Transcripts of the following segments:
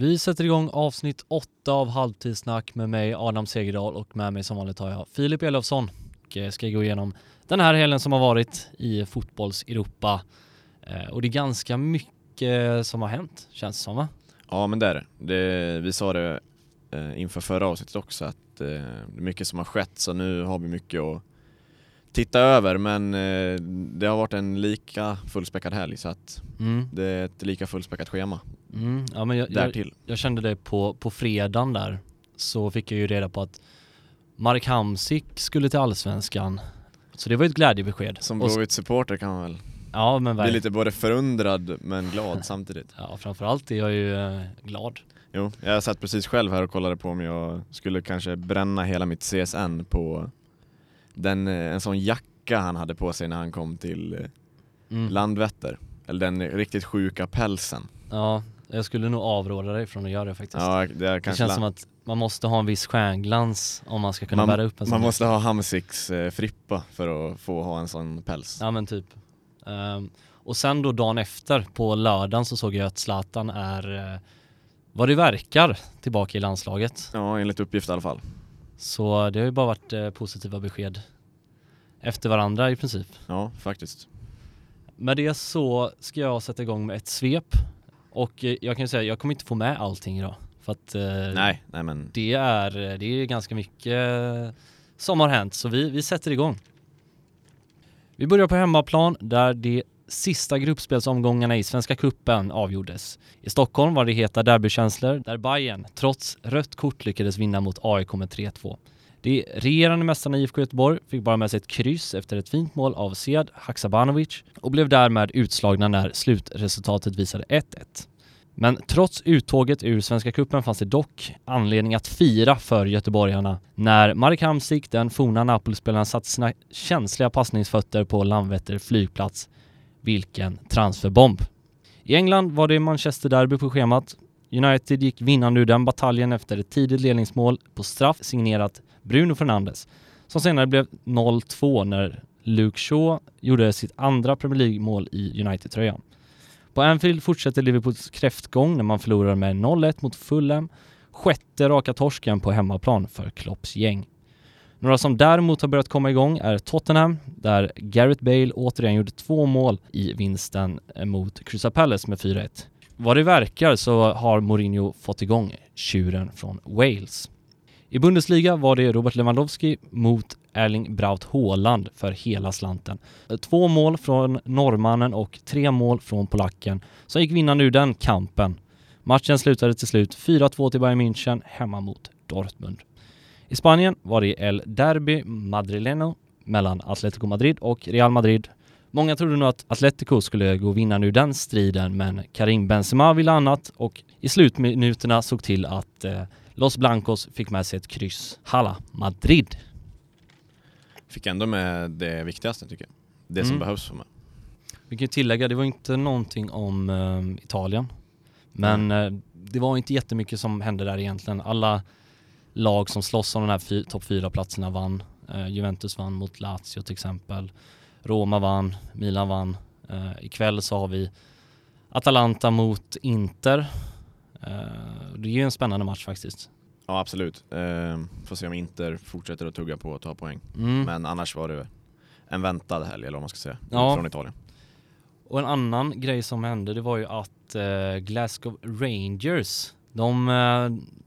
Vi sätter igång avsnitt åtta av Halvtidssnack med mig Adam Segerdal och med mig som vanligt har jag Filip Elofsson. Och ska gå igenom den här helgen som har varit i fotbolls-Europa. Eh, och det är ganska mycket som har hänt känns det som va? Ja men det är det. Vi sa det eh, inför förra avsnittet också att eh, det är mycket som har skett så nu har vi mycket att titta över men det har varit en lika fullspäckad helg så att mm. det är ett lika fullspäckat schema. Mm, ja, men jag, jag, jag, kände det på, på fredagen där så fick jag ju reda på att Mark Hamsik skulle till Allsvenskan. Så det var ett glädjebesked. Som Blåvitt-supporter kan man väl ja, men bli lite både förundrad men glad samtidigt. Ja, framförallt är jag ju eh, glad. Jo, jag satt precis själv här och kollade på om jag skulle kanske bränna hela mitt CSN på den, eh, en sån jacka han hade på sig när han kom till eh, mm. Landvetter. Eller den riktigt sjuka pälsen. Ja, jag skulle nog avråda dig från att göra det faktiskt. Ja, det, det känns som att man måste ha en viss stjärnglans om man ska kunna man, bära upp en sån Man måste ha Hamsiks eh, frippa för att få ha en sån päls. Ja men typ. Um, och sen då dagen efter, på lördagen så såg jag att Zlatan är, eh, vad det verkar, tillbaka i landslaget. Ja, enligt uppgift i alla fall. Så det har ju bara varit eh, positiva besked efter varandra i princip. Ja, faktiskt. Med det så ska jag sätta igång med ett svep och eh, jag kan ju säga, jag kommer inte få med allting idag. För att eh, nej, nej, men... det, är, det är ganska mycket som har hänt. Så vi, vi sätter igång. Vi börjar på hemmaplan där de sista gruppspelsomgångarna i Svenska Kuppen avgjordes. I Stockholm var det heta derbykänslor där Bayern trots rött kort lyckades vinna mot AIK med 3-2. De regerande mästarna IFK Göteborg fick bara med sig ett kryss efter ett fint mål av Sead Haksabanovic och blev därmed utslagna när slutresultatet visade 1-1. Men trots uttåget ur Svenska Cupen fanns det dock anledning att fira för göteborgarna när Marek Hamsik, den forna Napoli-spelaren, satte sina känsliga passningsfötter på Landvetter flygplats. Vilken transferbomb! I England var det Manchester Derby på schemat. United gick vinnande ur den bataljen efter ett tidigt ledningsmål på straff signerat Bruno Fernandes, som senare blev 0-2 när Luke Shaw gjorde sitt andra Premier League-mål i United-tröjan. På Anfield fortsätter Liverpools kräftgång när man förlorar med 0-1 mot Fulham, sjätte raka torsken på hemmaplan för Klopps gäng. Några som däremot har börjat komma igång är Tottenham, där Gareth Bale återigen gjorde två mål i vinsten eh, mot Crystal Palace med 4-1. Vad det verkar så har Mourinho fått igång tjuren från Wales. I Bundesliga var det Robert Lewandowski mot Erling Braut Haaland för hela slanten. Eh, två mål från norrmannen och tre mål från polacken som gick vinnande ur den kampen. Matchen slutade till slut 4-2 till Bayern München hemma mot Dortmund. I Spanien var det El Derby Madrileno mellan Atletico Madrid och Real Madrid. Många trodde nog att Atletico skulle gå vinnande ur den striden men Karim Benzema ville annat och i slutminuterna såg till att eh, Los Blancos fick med sig ett kryss. Halla Madrid. Fick ändå med det viktigaste tycker jag. Det som mm. behövs för mig. Vi kan ju tillägga, det var inte någonting om uh, Italien. Men uh, det var inte jättemycket som hände där egentligen. Alla lag som slåss om de här topp fyra platserna vann. Uh, Juventus vann mot Lazio till exempel. Roma vann, Milan vann. Uh, ikväll så har vi Atalanta mot Inter. Uh, det är ju en spännande match faktiskt. Ja absolut. Uh, får se om Inter fortsätter att tugga på och ta poäng. Mm. Men annars var det en väntad helg eller vad man ska säga, ja. från Italien. Och en annan grej som hände det var ju att uh, Glasgow Rangers, de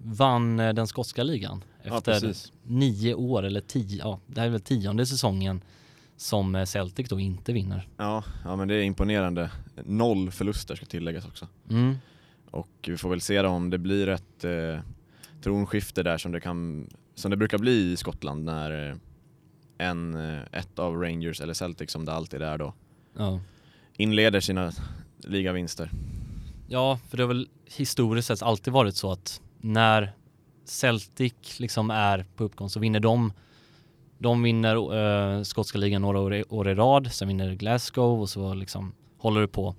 vann den skotska ligan efter ja, nio år eller tio, ja det här är väl tionde säsongen som Celtic då inte vinner. Ja, ja men det är imponerande. Noll förluster ska tilläggas också. Mm. Och vi får väl se då om det blir ett eh, tronskifte där som det, kan, som det brukar bli i Skottland när eh, en, eh, ett av Rangers eller Celtic som det alltid är då ja. inleder sina ligavinster. Ja, för det har väl historiskt sett alltid varit så att när Celtic liksom är på uppgång så vinner de de vinner uh, skotska ligan några år i, år i rad, sen vinner Glasgow och så liksom håller det på.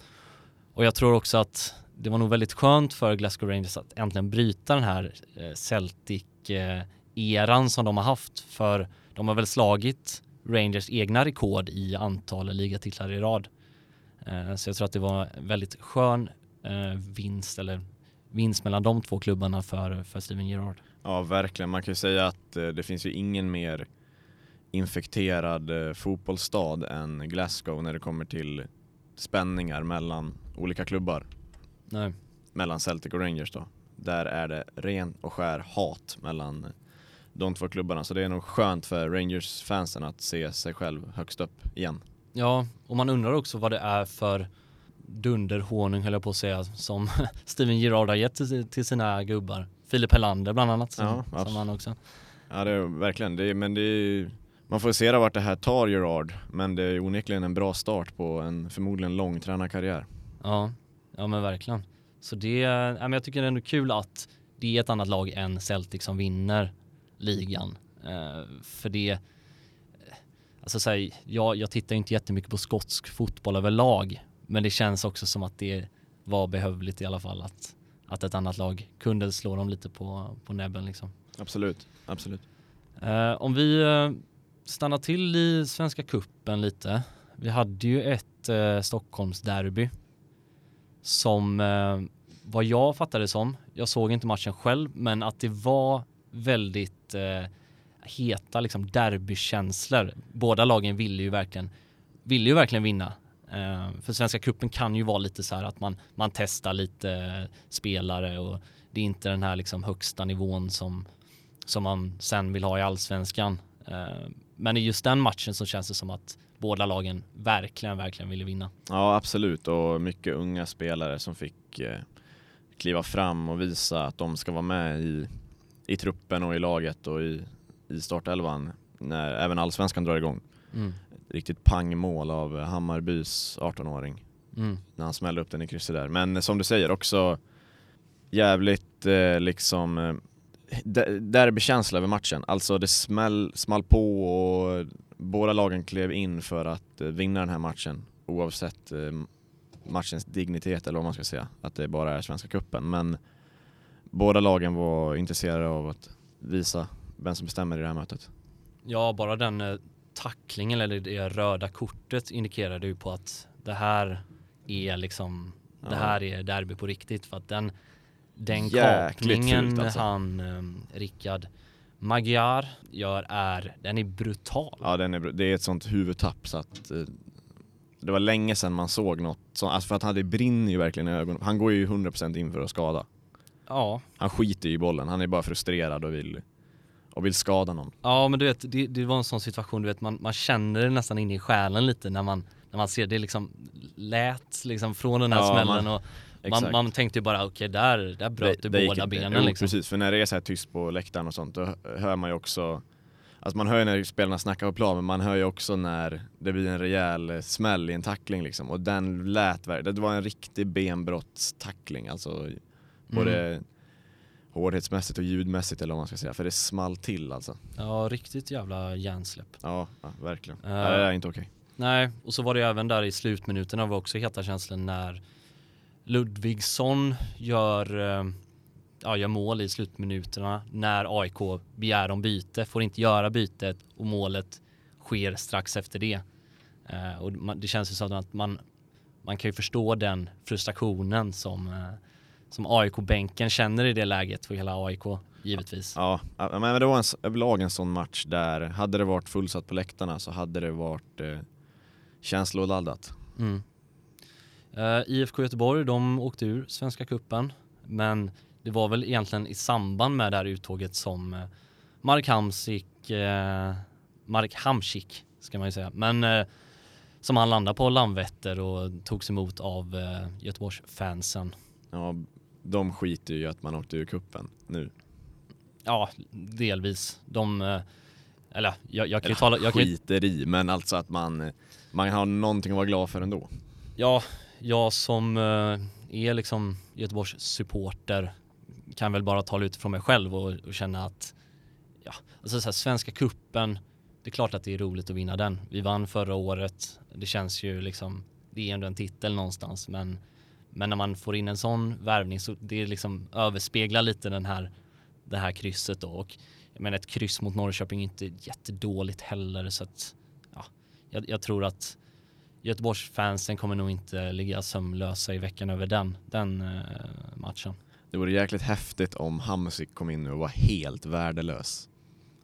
Och jag tror också att det var nog väldigt skönt för Glasgow Rangers att äntligen bryta den här eh, Celtic-eran som de har haft. För de har väl slagit Rangers egna rekord i antal ligatitlar i rad. Eh, så jag tror att det var en väldigt skön eh, vinst eller vinst mellan de två klubbarna för, för Steven Gerrard. Ja, verkligen. Man kan ju säga att eh, det finns ju ingen mer infekterad eh, fotbollsstad än Glasgow när det kommer till spänningar mellan olika klubbar. Nej. Mellan Celtic och Rangers då. Där är det ren och skär hat mellan de två klubbarna. Så det är nog skönt för Rangers-fansen att se sig själv högst upp igen. Ja, och man undrar också vad det är för dunderhonung höll jag på att säga som Steven Gerrard har gett till, till sina gubbar. Filip Helander bland annat som, ja, som han också. Ja det är verkligen, det är, men det är, man får se vart det här tar Gerard men det är onekligen en bra start på en förmodligen lång tränarkarriär. Ja, ja men verkligen. Så det, ja, men jag tycker det är ändå kul att det är ett annat lag än Celtic som vinner ligan. Eh, för det, alltså så här, jag, jag tittar inte jättemycket på skotsk fotboll överlag men det känns också som att det var behövligt i alla fall att, att ett annat lag kunde slå dem lite på, på näbben liksom. Absolut, absolut. Eh, om vi eh, stannar till i Svenska Kuppen lite. Vi hade ju ett eh, Stockholmsderby som eh, vad jag fattade som, jag såg inte matchen själv, men att det var väldigt eh, heta liksom derbykänslor. Båda lagen ville ju verkligen, ville ju verkligen vinna. Eh, för Svenska Kuppen kan ju vara lite så här att man, man testar lite spelare och det är inte den här liksom högsta nivån som, som man sen vill ha i allsvenskan. Eh, men i just den matchen så känns det som att båda lagen verkligen, verkligen ville vinna. Ja, absolut och mycket unga spelare som fick eh, kliva fram och visa att de ska vara med i, i truppen och i laget och i, i startelvan när även allsvenskan drar igång. Mm riktigt pangmål av Hammarbys 18-åring. Mm. När han smällde upp den i krysset där. Men som du säger också jävligt eh, liksom eh, derbykänsla över matchen. Alltså det smäll, small på och båda lagen klev in för att eh, vinna den här matchen oavsett eh, matchens dignitet eller vad man ska säga. Att det bara är Svenska Kuppen. Men båda lagen var intresserade av att visa vem som bestämmer i det här mötet. Ja, bara den eh, tacklingen eller det röda kortet indikerade ju på att det här är liksom, ja. det här är derby på riktigt för att den, den kapningen alltså. han, um, Rickard Magyar gör är, den är brutal. Ja, den är, det är ett sånt huvudtapp så att uh, det var länge sedan man såg något sånt, alltså för att han, det brinner ju verkligen i ögonen. Han går ju 100% in för att skada. Ja. Han skiter i bollen, han är bara frustrerad och vill och vill skada någon. Ja men du vet, det, det var en sån situation, du vet man, man känner det nästan in i själen lite när man, när man ser det liksom lät liksom från den här ja, smällen man, och man, man, tänkte ju bara okej okay, där, där bröt det, du båda gick, benen jo, liksom. precis, för när det är så här tyst på läktaren och sånt då hör man ju också Alltså man hör ju när spelarna snackar på plan men man hör ju också när det blir en rejäl smäll i en tackling liksom och den lät, det var en riktig benbrottstackling alltså både mm hårdhetsmässigt och ljudmässigt eller vad man ska säga, för det small till alltså. Ja, riktigt jävla hjärnsläpp. Ja, ja verkligen. Uh, det är inte okej. Okay. Nej, och så var det även där i slutminuterna var också heta känslan när Ludvigsson gör, uh, ja, gör mål i slutminuterna när AIK begär om byte, får inte göra bytet och målet sker strax efter det. Uh, och det känns ju som att man, man kan ju förstå den frustrationen som som AIK-bänken känner i det läget för hela AIK givetvis. Ja, men det var en, överlag en sån match där hade det varit fullsatt på läktarna så hade det varit eh, känsloladdat. Mm. Uh, IFK Göteborg, de åkte ur Svenska Kuppen men det var väl egentligen i samband med det här uttåget som uh, Mark Hamsik, uh, Mark Hamsik ska man ju säga, men uh, som han landade på Landvetter och togs emot av uh, Göteborgs fansen. Ja, de skiter ju i att man åkte ur kuppen nu. Ja, delvis. De, eh, eller jag, jag kan ju tala... Jag skiter i, men alltså att man, man har någonting att vara glad för ändå. Ja, jag som eh, är liksom Göteborgs supporter kan väl bara tala utifrån mig själv och, och känna att ja, alltså så här, Svenska kuppen det är klart att det är roligt att vinna den. Vi vann förra året. Det känns ju liksom, det är ändå en titel någonstans, men men när man får in en sån värvning så det liksom överspeglar lite den här, det här krysset då. Och menar ett kryss mot Norrköping är inte jättedåligt heller så att ja, jag, jag tror att Göteborgsfansen kommer nog inte ligga sömnlösa i veckan över den, den uh, matchen. det vore jäkligt häftigt om Hamsik kom in nu och var helt värdelös.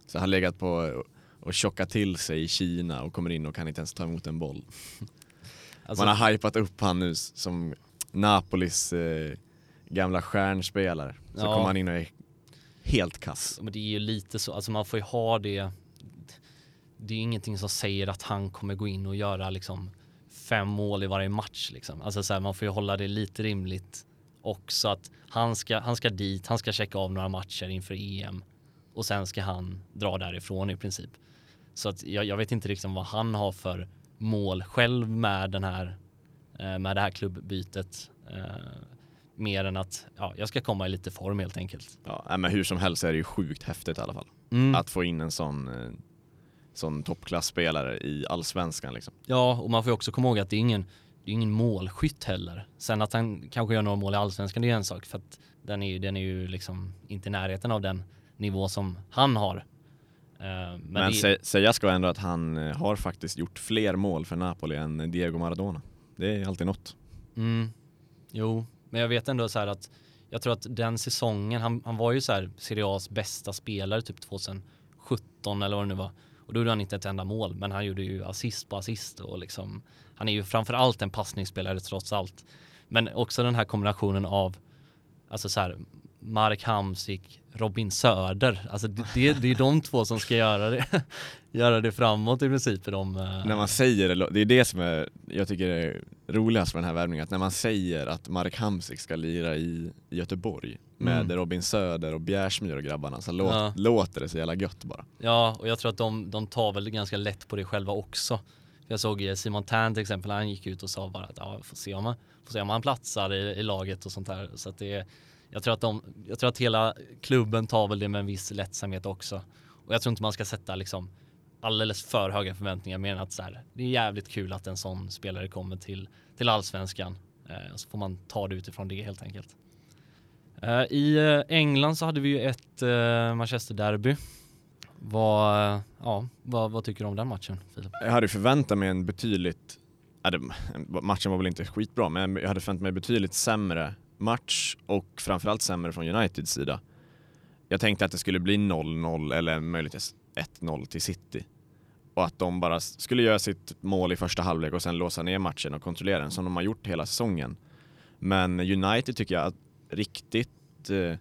Så han legat på och tjockat till sig i Kina och kommer in och kan inte ens ta emot en boll. Alltså, Man har hypat upp han nu som Napolis eh, gamla stjärnspelare. Så ja. kommer han in och är helt kass. Men det är ju lite så, alltså man får ju ha det. Det är ingenting som säger att han kommer gå in och göra liksom fem mål i varje match liksom. Alltså så här, man får ju hålla det lite rimligt också att han ska, han ska dit, han ska checka av några matcher inför EM och sen ska han dra därifrån i princip. Så att jag, jag vet inte riktigt vad han har för mål själv med den här med det här klubbbytet. Eh, mer än att ja, jag ska komma i lite form helt enkelt. Ja, men hur som helst är det ju sjukt häftigt i alla fall. Mm. Att få in en sån, eh, sån toppklassspelare i allsvenskan liksom. Ja, och man får ju också komma ihåg att det är ingen, det är ingen målskytt heller. Sen att han kanske gör några mål i allsvenskan, det är en sak. För att den är den är ju liksom inte i närheten av den nivå som han har. Eh, men, men det... säga ska ändå att han eh, har faktiskt gjort fler mål för Napoli än Diego Maradona. Det är alltid något. Mm. Jo, men jag vet ändå så här att jag tror att den säsongen, han, han var ju så här Serie A's bästa spelare typ 2017 eller vad det nu var. Och då gjorde han inte ett enda mål, men han gjorde ju assist på assist och liksom han är ju framförallt en passningsspelare trots allt. Men också den här kombinationen av alltså så här Mark Hamsik, Robin Söder. Alltså det, det, det är de två som ska göra det, göra det framåt i princip. De, uh... När man säger det, det är det som är, jag tycker är roligast med den här värvningen, att när man säger att Mark Hamsik ska lira i, i Göteborg med mm. Robin Söder och Bjärsmyr och grabbarna så låt, ja. låter det så jävla gött bara. Ja, och jag tror att de, de tar väl ganska lätt på det själva också. Jag såg Simon Tern till exempel, han gick ut och sa bara att ja, får se om han, får se om han platsar i, i laget och sånt där. Så att det jag tror, att de, jag tror att hela klubben tar väl det med en viss lättsamhet också. Och jag tror inte man ska sätta liksom alldeles för höga förväntningar mer än att så här, det är jävligt kul att en sån spelare kommer till, till allsvenskan. Eh, så får man ta det utifrån det helt enkelt. Eh, I eh, England så hade vi ju ett eh, Manchester-derby. Vad, ja, vad, vad, tycker du om den matchen Filip? Jag hade förväntat mig en betydligt, äh, matchen var väl inte skitbra, men jag hade förväntat mig betydligt sämre match och framförallt sämre från Uniteds sida. Jag tänkte att det skulle bli 0-0 eller möjligtvis 1-0 till City. Och att de bara skulle göra sitt mål i första halvlek och sen låsa ner matchen och kontrollera den som de har gjort hela säsongen. Men United tycker jag riktigt eh,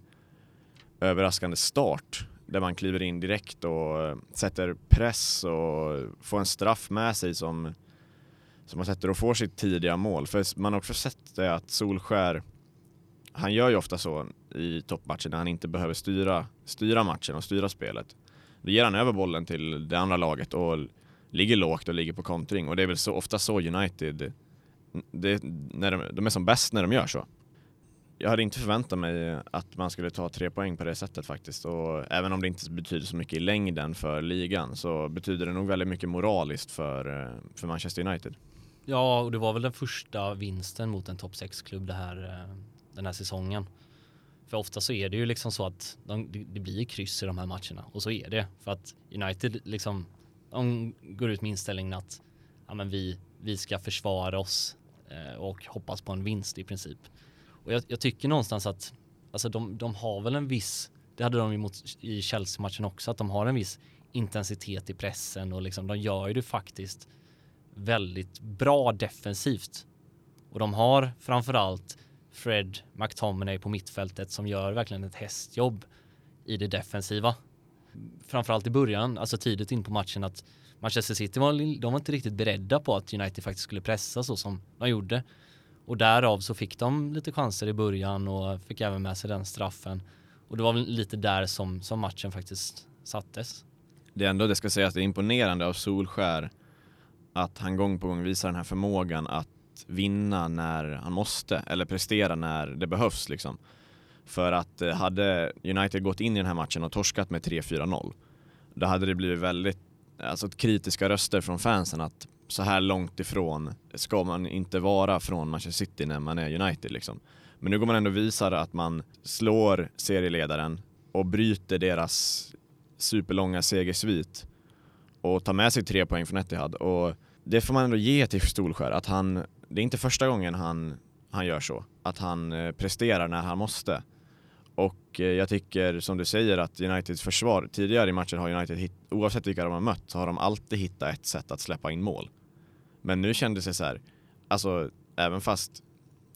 överraskande start där man kliver in direkt och eh, sätter press och får en straff med sig som, som man sätter och får sitt tidiga mål. För man har också sett det att Solskär han gör ju ofta så i toppmatcher när han inte behöver styra, styra matchen och styra spelet. Då ger han över bollen till det andra laget och ligger lågt och ligger på kontring och det är väl så ofta så United det, när de, de är som bäst när de gör så. Jag hade inte förväntat mig att man skulle ta tre poäng på det sättet faktiskt och även om det inte betyder så mycket i längden för ligan så betyder det nog väldigt mycket moraliskt för, för Manchester United. Ja, och det var väl den första vinsten mot en topp 6-klubb eh, den här säsongen. För ofta så är det ju liksom så att de, det blir kryss i de här matcherna och så är det för att United liksom de går ut med inställningen att ja, men vi, vi ska försvara oss eh, och hoppas på en vinst i princip. Och jag, jag tycker någonstans att alltså de, de har väl en viss, det hade de ju mot, i Chelsea-matchen också, att de har en viss intensitet i pressen och liksom de gör ju det faktiskt väldigt bra defensivt. Och de har framförallt Fred McTominay på mittfältet som gör verkligen ett hästjobb i det defensiva. Framförallt i början, alltså tidigt in på matchen att Manchester City var, de var inte riktigt beredda på att United faktiskt skulle pressa så som de gjorde. Och därav så fick de lite chanser i början och fick även med sig den straffen. Och det var väl lite där som, som matchen faktiskt sattes. Det är ändå, det ska sägas, det är imponerande av Solskär att han gång på gång visar den här förmågan att vinna när han måste eller prestera när det behövs liksom. För att eh, hade United gått in i den här matchen och torskat med 3-4-0 då hade det blivit väldigt alltså, kritiska röster från fansen att så här långt ifrån ska man inte vara från Manchester City när man är United liksom. Men nu går man ändå och visar att man slår serieledaren och bryter deras superlånga segersvit och tar med sig tre poäng från Etihad och det får man ändå ge till Stolskär att han det är inte första gången han, han gör så. Att han eh, presterar när han måste. Och eh, jag tycker som du säger att Uniteds försvar, tidigare i matchen har United, hit, oavsett vilka de har mött, så har de alltid hittat ett sätt att släppa in mål. Men nu kändes det så här, alltså även fast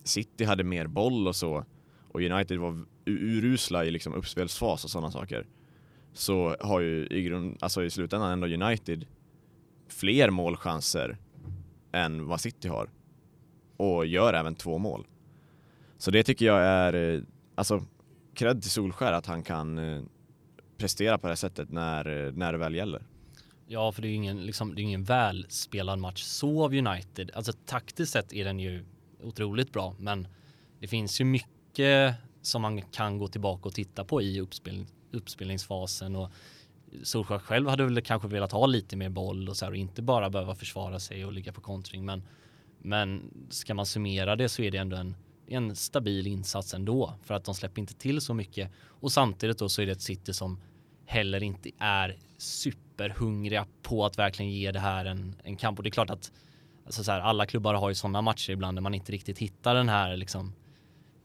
City hade mer boll och så och United var urusla i liksom uppspelsfas och sådana saker så har ju i, grund, alltså i slutändan ändå United fler målchanser än vad City har och gör även två mål. Så det tycker jag är, eh, alltså cred till Solskär att han kan eh, prestera på det här sättet när, eh, när det väl gäller. Ja, för det är ju ingen, liksom, det är ingen välspelad match så av United. Alltså taktiskt sett är den ju otroligt bra, men det finns ju mycket som man kan gå tillbaka och titta på i uppspel, uppspelningsfasen och Solskjaer själv hade väl kanske velat ha lite mer boll och så här och inte bara behöva försvara sig och ligga på kontring. Men, men ska man summera det så är det ändå en, en stabil insats ändå för att de släpper inte till så mycket. Och samtidigt då så är det ett City som heller inte är superhungriga på att verkligen ge det här en, en kamp. Och det är klart att alltså så här, alla klubbar har ju sådana matcher ibland där man inte riktigt hittar den här liksom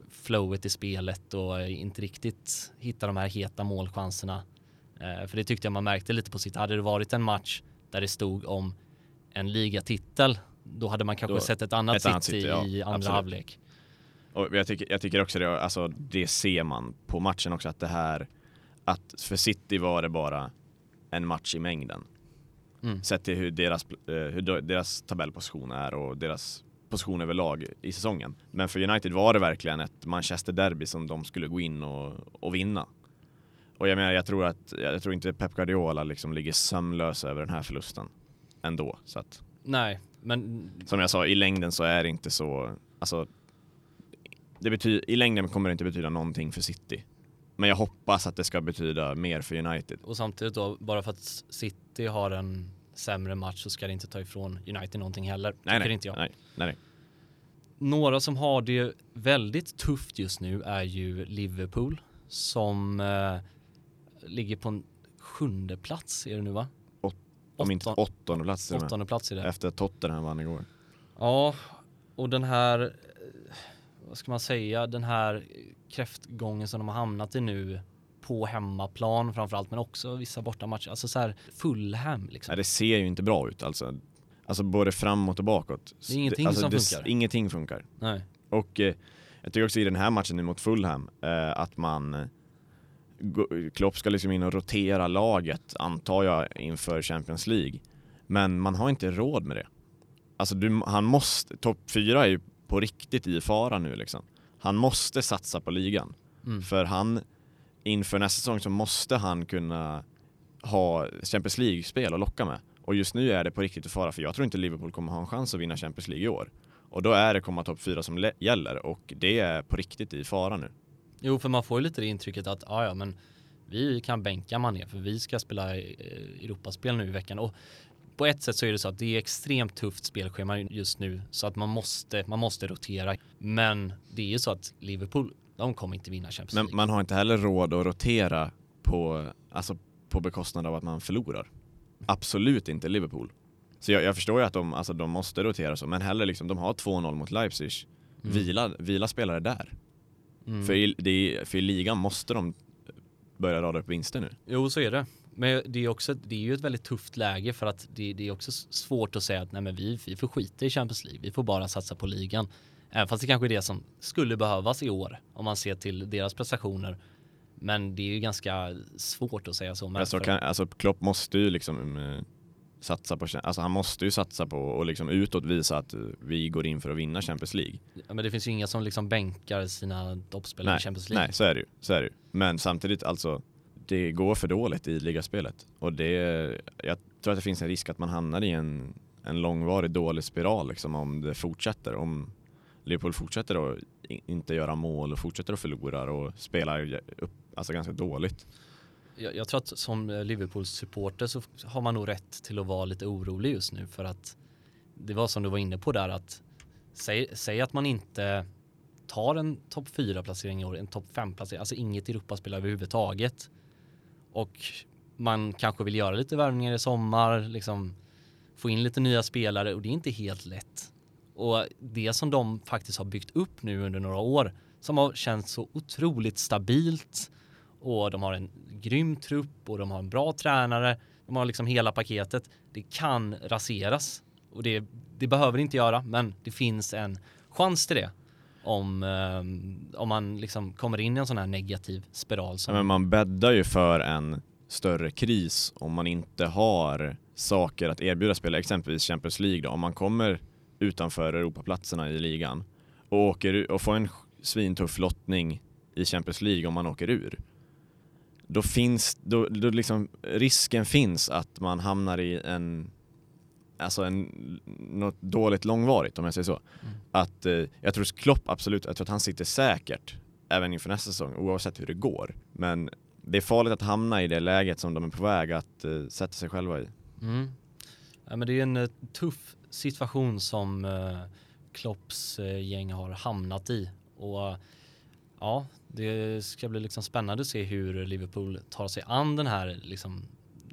flowet i spelet och inte riktigt hittar de här heta målchanserna. Eh, för det tyckte jag man märkte lite på sitt. Hade det varit en match där det stod om en ligatitel, då hade man kanske då, sett ett annat ett City, city ja, i andra absolut. halvlek. Och jag, tycker, jag tycker också det, alltså det ser man på matchen också att det här, att för City var det bara en match i mängden. Mm. Sett till hur deras, eh, hur deras tabellposition är och deras position överlag i säsongen. Men för United var det verkligen ett Manchester-derby som de skulle gå in och, och vinna. Och jag menar, jag tror att, jag tror inte Pep Guardiola liksom ligger sömnlös över den här förlusten ändå. Så att, Nej, men... Som jag sa, i längden så är det inte så, alltså, det betyder, i längden kommer det inte betyda någonting för City. Men jag hoppas att det ska betyda mer för United. Och samtidigt då, bara för att City har en sämre match så ska det inte ta ifrån United någonting heller. Nej, nej, inte jag. Nej, nej, Några som har det väldigt tufft just nu är ju Liverpool som eh, ligger på en sjunde plats är det nu va? Om inte åttonde plats. Åttonde plats är det. Efter Tottenham vann igår. Ja, och den här, eh, vad ska man säga, den här kräftgången som de har hamnat i nu på hemmaplan framförallt, men också vissa bortamatcher. Alltså så här Fulham liksom. Nej, det ser ju inte bra ut alltså. Alltså både framåt och bakåt. Det är ingenting alltså, som det, funkar. Ingenting funkar. Nej. Och eh, jag tycker också i den här matchen nu mot Fulham eh, att man Klopp ska liksom in och rotera laget, antar jag, inför Champions League. Men man har inte råd med det. Alltså du, han måste, topp fyra är ju på riktigt i fara nu liksom. Han måste satsa på ligan. Mm. För han, inför nästa säsong så måste han kunna ha Champions League-spel att locka med. Och just nu är det på riktigt i fara för jag tror inte Liverpool kommer ha en chans att vinna Champions League i år. Och då är det komma topp fyra som gäller och det är på riktigt i fara nu. Jo, för man får ju lite det intrycket att ja, ja, men vi kan bänka Mané för vi ska spela Europaspel nu i veckan. Och på ett sätt så är det så att det är extremt tufft spelschema just nu så att man måste, man måste rotera. Men det är ju så att Liverpool, de kommer inte vinna Champions League. Men man har inte heller råd att rotera på, alltså på bekostnad av att man förlorar. Absolut inte Liverpool. Så jag, jag förstår ju att de, alltså, de måste rotera så, men heller liksom, de har 2-0 mot Leipzig. Mm. Vila, vila spelare där. Mm. För, i, det, för i ligan måste de börja rada upp vinster nu. Jo, så är det. Men det är, också, det är ju ett väldigt tufft läge för att det, det är också svårt att säga att nej men vi, vi får skita i Champions League. Vi får bara satsa på ligan. Även fast det kanske är det som skulle behövas i år om man ser till deras prestationer. Men det är ju ganska svårt att säga så. Alltså, kan, alltså Klopp måste ju liksom uh, satsa på, alltså han måste ju satsa på och liksom utåt visa att vi går in för att vinna Champions League. Ja, men det finns ju inga som liksom bänkar sina toppspelare i Champions League. Nej, så är det ju. Så är det ju. Men samtidigt alltså, det går för dåligt i ligaspelet. Och det, jag tror att det finns en risk att man hamnar i en, en långvarig dålig spiral liksom, om det fortsätter. Om Liverpool fortsätter att inte göra mål och fortsätter att förlora och spela upp, alltså ganska dåligt. Jag, jag tror att som Liverpools supporter så har man nog rätt till att vara lite orolig just nu för att det var som du var inne på där att säg, säg att man inte tar en topp 4 placering i år, en topp 5 placering, alltså inget Europaspel överhuvudtaget och man kanske vill göra lite värvningar i sommar, liksom få in lite nya spelare och det är inte helt lätt. Och det som de faktiskt har byggt upp nu under några år som har känts så otroligt stabilt och de har en grym trupp och de har en bra tränare. De har liksom hela paketet. Det kan raseras och det, det behöver det inte göra, men det finns en chans till det om, eh, om man liksom kommer in i en sån här negativ spiral. Som... men man bäddar ju för en större kris om man inte har saker att erbjuda spelare, exempelvis Champions League då. Om man kommer utanför Europaplatserna i ligan och, åker, och får en svintuff lottning i Champions League om man åker ur. Då finns, då, då liksom risken finns att man hamnar i en alltså en, något dåligt långvarigt om jag säger så. Mm. Att eh, jag tror Klopp absolut, jag tror att han sitter säkert även inför nästa säsong oavsett hur det går. Men det är farligt att hamna i det läget som de är på väg att eh, sätta sig själva i. Mm. Ja, men det är en uh, tuff situation som uh, Klopps uh, gäng har hamnat i och ja, det ska bli liksom spännande att se hur Liverpool tar sig an den här liksom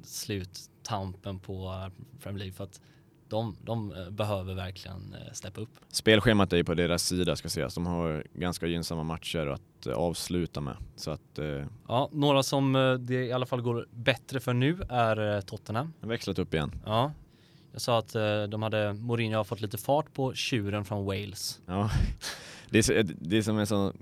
sluttampen på Premier League för att de, de eh, behöver verkligen eh, steppa upp. Spelschemat är ju på deras sida ska sägas. De har ganska gynnsamma matcher att eh, avsluta med. Så att, Ja, några som det i alla fall går bättre för nu är Tottenham. De växlat upp igen. Ja. Jag sa att de hade, Mourinho har fått lite fart på tjuren från Wales. Ja, det, är det som är så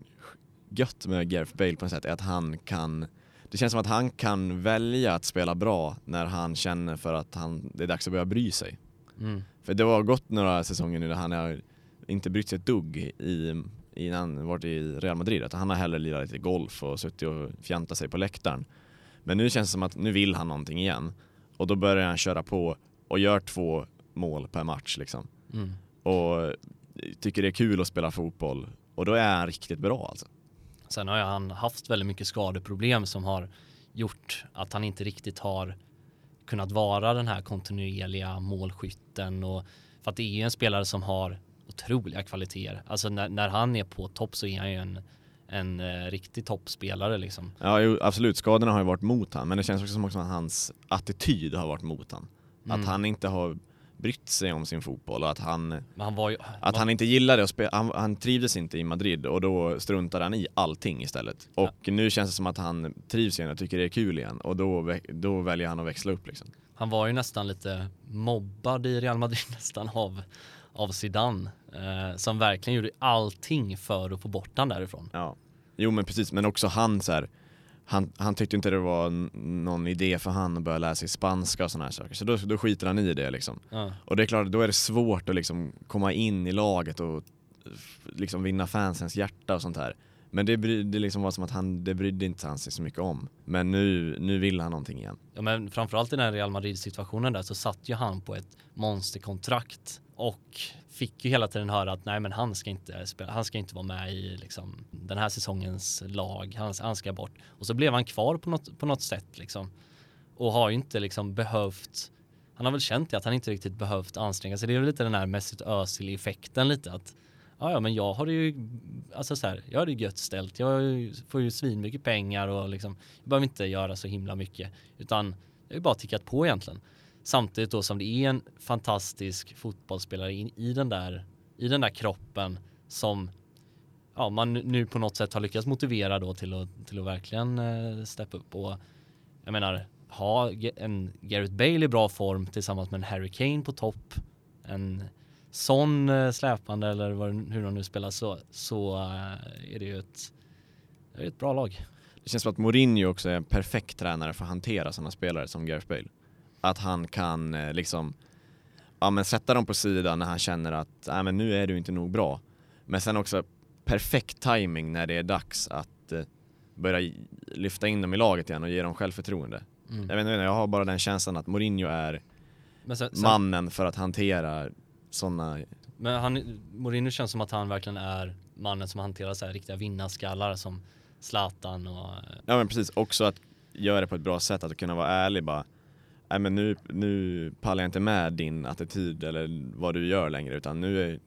gött med Gareth Bale på något sätt är att han kan det känns som att han kan välja att spela bra när han känner för att han, det är dags att börja bry sig. Mm. För det har gått några säsonger nu där han har inte brytt sig ett dugg i, innan han varit i Real Madrid. Att han har hellre lirat lite golf och suttit och fjantat sig på läktaren. Men nu känns det som att nu vill han någonting igen. Och då börjar han köra på och gör två mål per match liksom. Mm. Och tycker det är kul att spela fotboll. Och då är han riktigt bra alltså. Sen har han haft väldigt mycket skadeproblem som har gjort att han inte riktigt har kunnat vara den här kontinuerliga målskytten och för att det är en spelare som har otroliga kvaliteter. Alltså när, när han är på topp så är han ju en, en eh, riktig toppspelare liksom. Ja, jo, absolut. Skadorna har ju varit mot han, men det känns också som att hans attityd har varit mot han. Mm. Att han inte har brytt sig om sin fotboll och att han, han ju, att var... han inte gillade att spela, han, han, trivdes inte i Madrid och då struntade han i allting istället. Och ja. nu känns det som att han trivs igen och tycker det är kul igen och då, då väljer han att växla upp liksom. Han var ju nästan lite mobbad i Real Madrid nästan av, av Zidane eh, som verkligen gjorde allting för att få bort han därifrån. Ja, jo men precis, men också han så här, han, han tyckte inte det var någon idé för han att börja lära sig spanska och sådana här saker. Så då, då skiter han i det liksom. Ja. Och det är klart, då är det svårt att liksom komma in i laget och liksom vinna fansens hjärta och sånt här. Men det, det liksom var som att han, det brydde inte han sig så mycket om. Men nu, nu vill han någonting igen. Ja men framförallt i den här Real Madrid situationen där så satt ju han på ett monsterkontrakt och fick ju hela tiden höra att nej men han ska inte spela, han ska inte vara med i liksom den här säsongens lag, han, han ska bort. Och så blev han kvar på något, på något sätt liksom. Och har ju inte liksom behövt, han har väl känt det att han inte riktigt behövt anstränga sig. Det är väl lite den här Mesut Özil effekten lite att ja, ja men jag har det ju, alltså så här, jag har det gött ställt. Jag får ju svinmycket pengar och liksom, jag behöver inte göra så himla mycket utan jag har bara tickat på egentligen. Samtidigt då som det är en fantastisk fotbollsspelare in, i, den där, i den där kroppen som ja, man nu på något sätt har lyckats motivera då till att, till att verkligen eh, steppa upp. Och jag menar, ha en Gareth Bale i bra form tillsammans med en Harry Kane på topp, en sån eh, släpande eller vad, hur de nu spelar så, så eh, är det ju ett, det är ett bra lag. Det känns som att Mourinho också är en perfekt tränare för att hantera sådana spelare som Gareth Bale att han kan eh, liksom ja, men sätta dem på sidan när han känner att äh, men nu är du inte nog bra. Men sen också perfekt timing när det är dags att eh, börja lyfta in dem i laget igen och ge dem självförtroende. Mm. Jag, vet inte, jag har bara den känslan att Mourinho är sen, sen, mannen för att hantera sådana men han, Mourinho känns som att han verkligen är mannen som hanterar så här riktiga vinnarskallar som Zlatan och... Ja men precis, också att göra det på ett bra sätt, att kunna vara ärlig bara nej men nu, nu pallar jag inte med din attityd eller vad du gör längre utan nu, är,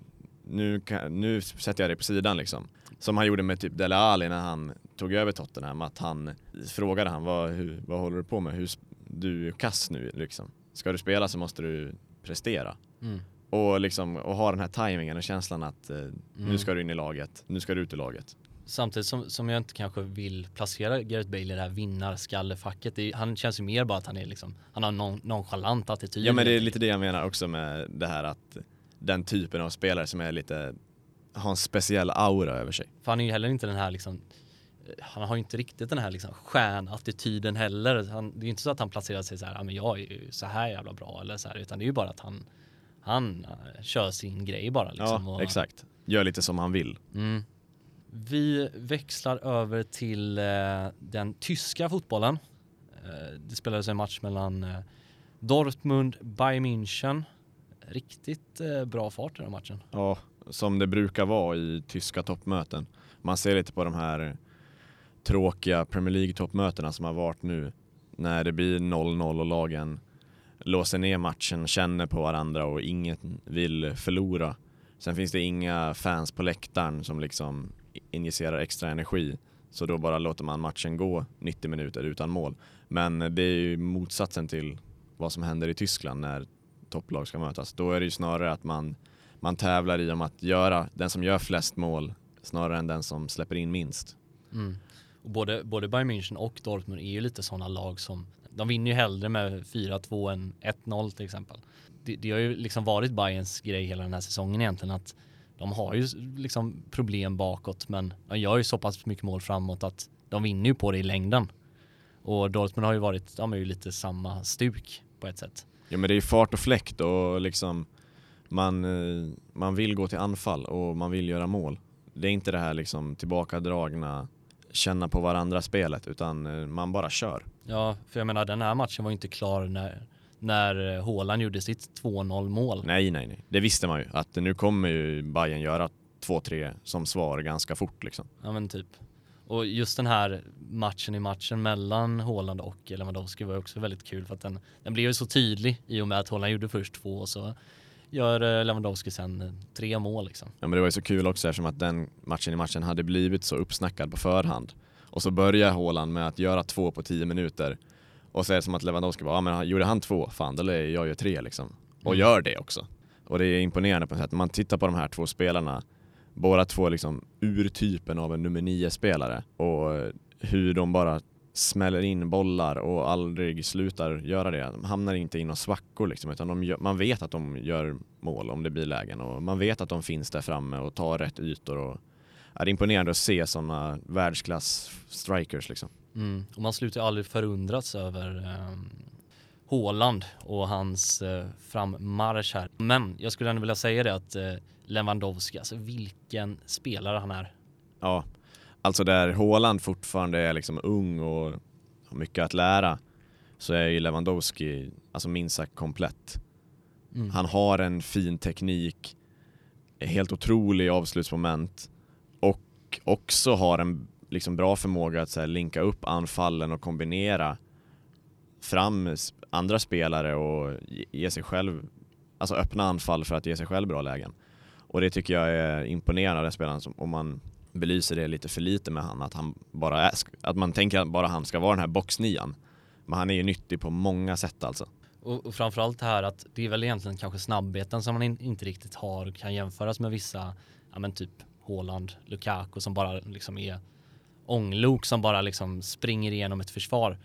nu, kan, nu sätter jag dig på sidan liksom. Som han gjorde med typ Dele Alli när han tog över Tottenham, att han frågade han vad, hur, vad håller du på med? Hur, du är kass nu liksom. Ska du spela så måste du prestera. Mm. Och liksom och ha den här tajmingen och känslan att eh, mm. nu ska du in i laget, nu ska du ut i laget. Samtidigt som, som jag inte kanske vill placera Gareth Bale i det här vinnarskalle-facket. Han känns ju mer bara att han är liksom, han har någon nonchalant attityd. Ja men det är lite det jag menar också med det här att den typen av spelare som är lite, har en speciell aura över sig. För han är ju heller inte den här liksom han har ju inte riktigt den här liksom stjärnattityden heller. Han, det är inte så att han placerar sig så här, ja men jag är ju så här jävla bra eller så här, utan det är ju bara att han, han uh, kör sin grej bara liksom. Ja, och, exakt. Gör lite som han vill. Mm. Vi växlar över till eh, den tyska fotbollen. Eh, det spelades en match mellan eh, Dortmund, Bayern München. Riktigt eh, bra fart i den matchen. Ja, som det brukar vara i tyska toppmöten. Man ser lite på de här tråkiga Premier League-toppmötena som har varit nu. När det blir 0-0 och lagen låser ner matchen, känner på varandra och ingen vill förlora. Sen finns det inga fans på läktaren som liksom injicerar extra energi. Så då bara låter man matchen gå 90 minuter utan mål. Men det är ju motsatsen till vad som händer i Tyskland när topplag ska mötas. Då är det ju snarare att man, man tävlar i om att göra den som gör flest mål snarare än den som släpper in minst. Mm. Och både, både Bayern München och Dortmund är ju lite sådana lag som de vinner ju hellre med 4-2 än 1-0 till exempel. Det, det, har ju liksom varit Bayerns grej hela den här säsongen egentligen att de har ju liksom problem bakåt men de gör ju så pass mycket mål framåt att de vinner ju på det i längden. Och Dortmund har ju varit, de är ju lite samma stuk på ett sätt. Ja men det är ju fart och fläkt och liksom man, eh, man vill gå till anfall och man vill göra mål. Det är inte det här liksom tillbakadragna känna på varandra spelet utan eh, man bara kör. Ja, för jag menar den här matchen var inte klar när när eh, Haaland gjorde sitt 2-0 mål. Nej, nej, nej. Det visste man ju att nu kommer ju Bayern göra 2-3 som svar ganska fort liksom. Ja, men typ. Och just den här matchen i matchen mellan Haaland och Lewandowski var också väldigt kul för att den, den blev ju så tydlig i och med att Haaland gjorde först två och så gör eh, Lewandowski sen eh, tre mål liksom. Ja men det var ju så kul också eftersom att den matchen i matchen hade blivit så uppsnackad på förhand. Och så börjar Haaland med att göra två på tio minuter. Och så är det som att Lewandowski bara, ja men gjorde han två, fan då lär jag gör tre liksom. Och mm. gör det också. Och det är imponerande på något sätt. Man tittar på de här två spelarna, båda två liksom urtypen av en nummer nio spelare och hur de bara smäller in bollar och aldrig slutar göra det. De hamnar inte i några svackor liksom, utan gör, man vet att de gör mål om det blir lägen och man vet att de finns där framme och tar rätt ytor. Och, är det är imponerande att se sådana världsklass strikers liksom. Mm. Och man slutar aldrig förundras över eh, Håland och hans eh, frammarsch här. Men jag skulle ändå vilja säga det att eh, Lewandowski, alltså vilken spelare han är. Ja, Alltså där Håland fortfarande är liksom ung och har mycket att lära så är ju Lewandowski alltså minst sagt komplett. Mm. Han har en fin teknik, helt otrolig avslutsmoment och också har en liksom bra förmåga att så här, linka upp anfallen och kombinera fram andra spelare och ge sig själv, alltså öppna anfall för att ge sig själv bra lägen. Och det tycker jag är imponerande av den spelaren som, om man belyser det lite för lite med han, att, han bara är, att man tänker att bara han ska vara den här boxnian. Men han är ju nyttig på många sätt alltså. Och, och framförallt det här att det är väl egentligen kanske snabbheten som man in, inte riktigt har kan jämföras med vissa, ja men typ Haaland, Lukaku som bara liksom är ånglok som bara liksom springer igenom ett försvar.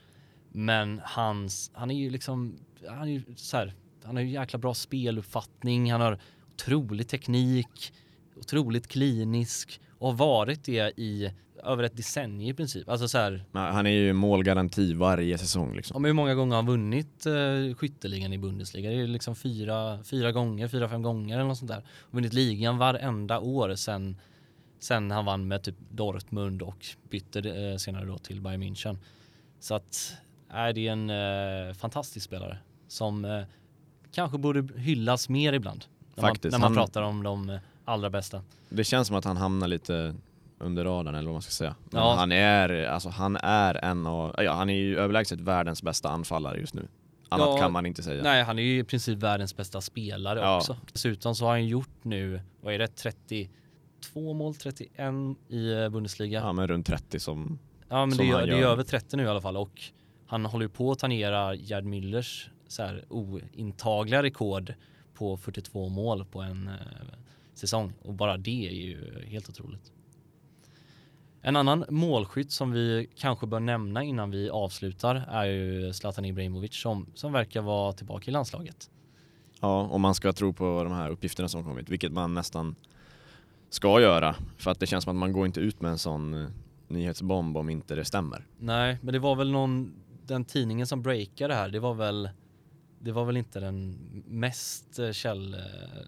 Men hans, han är ju liksom, han är ju så här, han har ju jäkla bra speluppfattning, han har otrolig teknik, otroligt klinisk och har varit det i över ett decennium i princip. Alltså så här, han är ju målgaranti varje säsong liksom. Men hur många gånger har han vunnit uh, skytteligan i Bundesliga? Det är liksom fyra, fyra gånger, fyra, fem gånger eller något sånt där. Och vunnit ligan varenda år sen, sen han vann med typ Dortmund och bytte uh, senare då till Bayern München. Så att, är det en uh, fantastisk spelare som uh, kanske borde hyllas mer ibland. När Faktiskt. Man, när man han... pratar om de allra bästa. Det känns som att han hamnar lite under radarn eller vad man ska säga. Ja. han, är, alltså, han är en av, ja, han är ju överlägset världens bästa anfallare just nu. Annat ja, kan man inte säga. Nej, han är ju i princip världens bästa spelare ja. också. Dessutom så har han gjort nu, vad är det, 32 mål, 31 i eh, Bundesliga. Ja, men runt 30 som Ja, men det, är, det är över 30 nu i alla fall och han håller ju på att tangera Gerd Müllers så här ointagliga rekord på 42 mål på en eh, säsong och bara det är ju helt otroligt. En annan målskytt som vi kanske bör nämna innan vi avslutar är ju Zlatan Ibrahimovic som, som verkar vara tillbaka i landslaget. Ja, om man ska tro på de här uppgifterna som kommit, vilket man nästan ska göra. För att det känns som att man går inte ut med en sån eh, nyhetsbomb om inte det stämmer. Nej, men det var väl någon, den tidningen som breakade här, det var väl det var väl inte den mest eh, käll... Eh,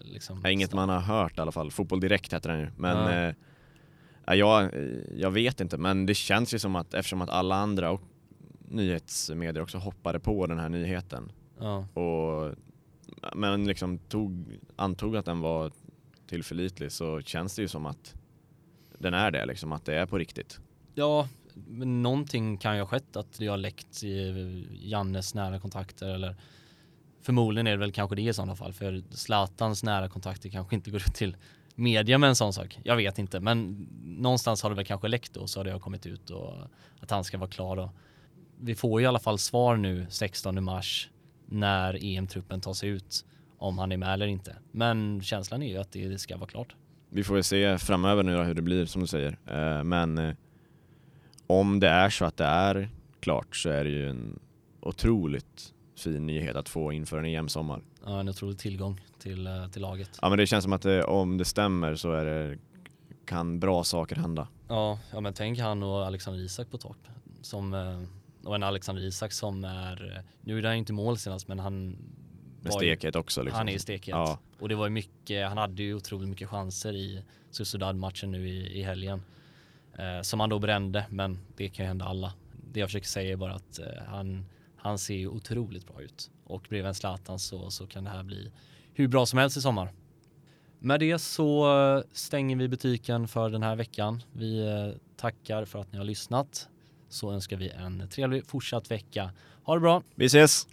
liksom, inget man har hört i alla fall. Fotboll Direkt heter den ju. Men ja. eh, jag, jag vet inte, men det känns ju som att eftersom att alla andra och nyhetsmedier också hoppade på den här nyheten ja. och men liksom tog, antog att den var tillförlitlig så känns det ju som att den är det, liksom att det är på riktigt. Ja, men någonting kan ju ha skett att det har läckt i eh, Jannes nära kontakter eller förmodligen är det väl kanske det i sådana fall för Zlatans nära kontakter kanske inte går ut till media med en sån sak. Jag vet inte, men någonstans har det väl kanske läckt och så har det kommit ut och att han ska vara klar då. Vi får ju i alla fall svar nu 16 mars när EM-truppen tar sig ut om han är med eller inte. Men känslan är ju att det ska vara klart. Vi får väl se framöver nu hur det blir som du säger. Eh, men eh, om det är så att det är klart så är det ju en otroligt fin nyhet att få inför en EM-sommar. Ja, en otrolig tillgång till, eh, till laget. Ja, men det känns som att det, om det stämmer så är det, kan bra saker hända. Ja, ja men tänk han och Alexander Isak på topp. Som, och en Alexander Isak som är, nu är han inte mål senast men han med stekhet också. Liksom. Han är stekhet. Ja. Och det var ju mycket, han hade ju otroligt mycket chanser i Sociedad-matchen nu i, i helgen. Eh, som han då brände, men det kan ju hända alla. Det jag försöker säga är bara att eh, han, han ser ju otroligt bra ut. Och bredvid en Zlatan så, så kan det här bli hur bra som helst i sommar. Med det så eh, stänger vi butiken för den här veckan. Vi eh, tackar för att ni har lyssnat. Så önskar vi en trevlig fortsatt vecka. Ha det bra! Vi ses!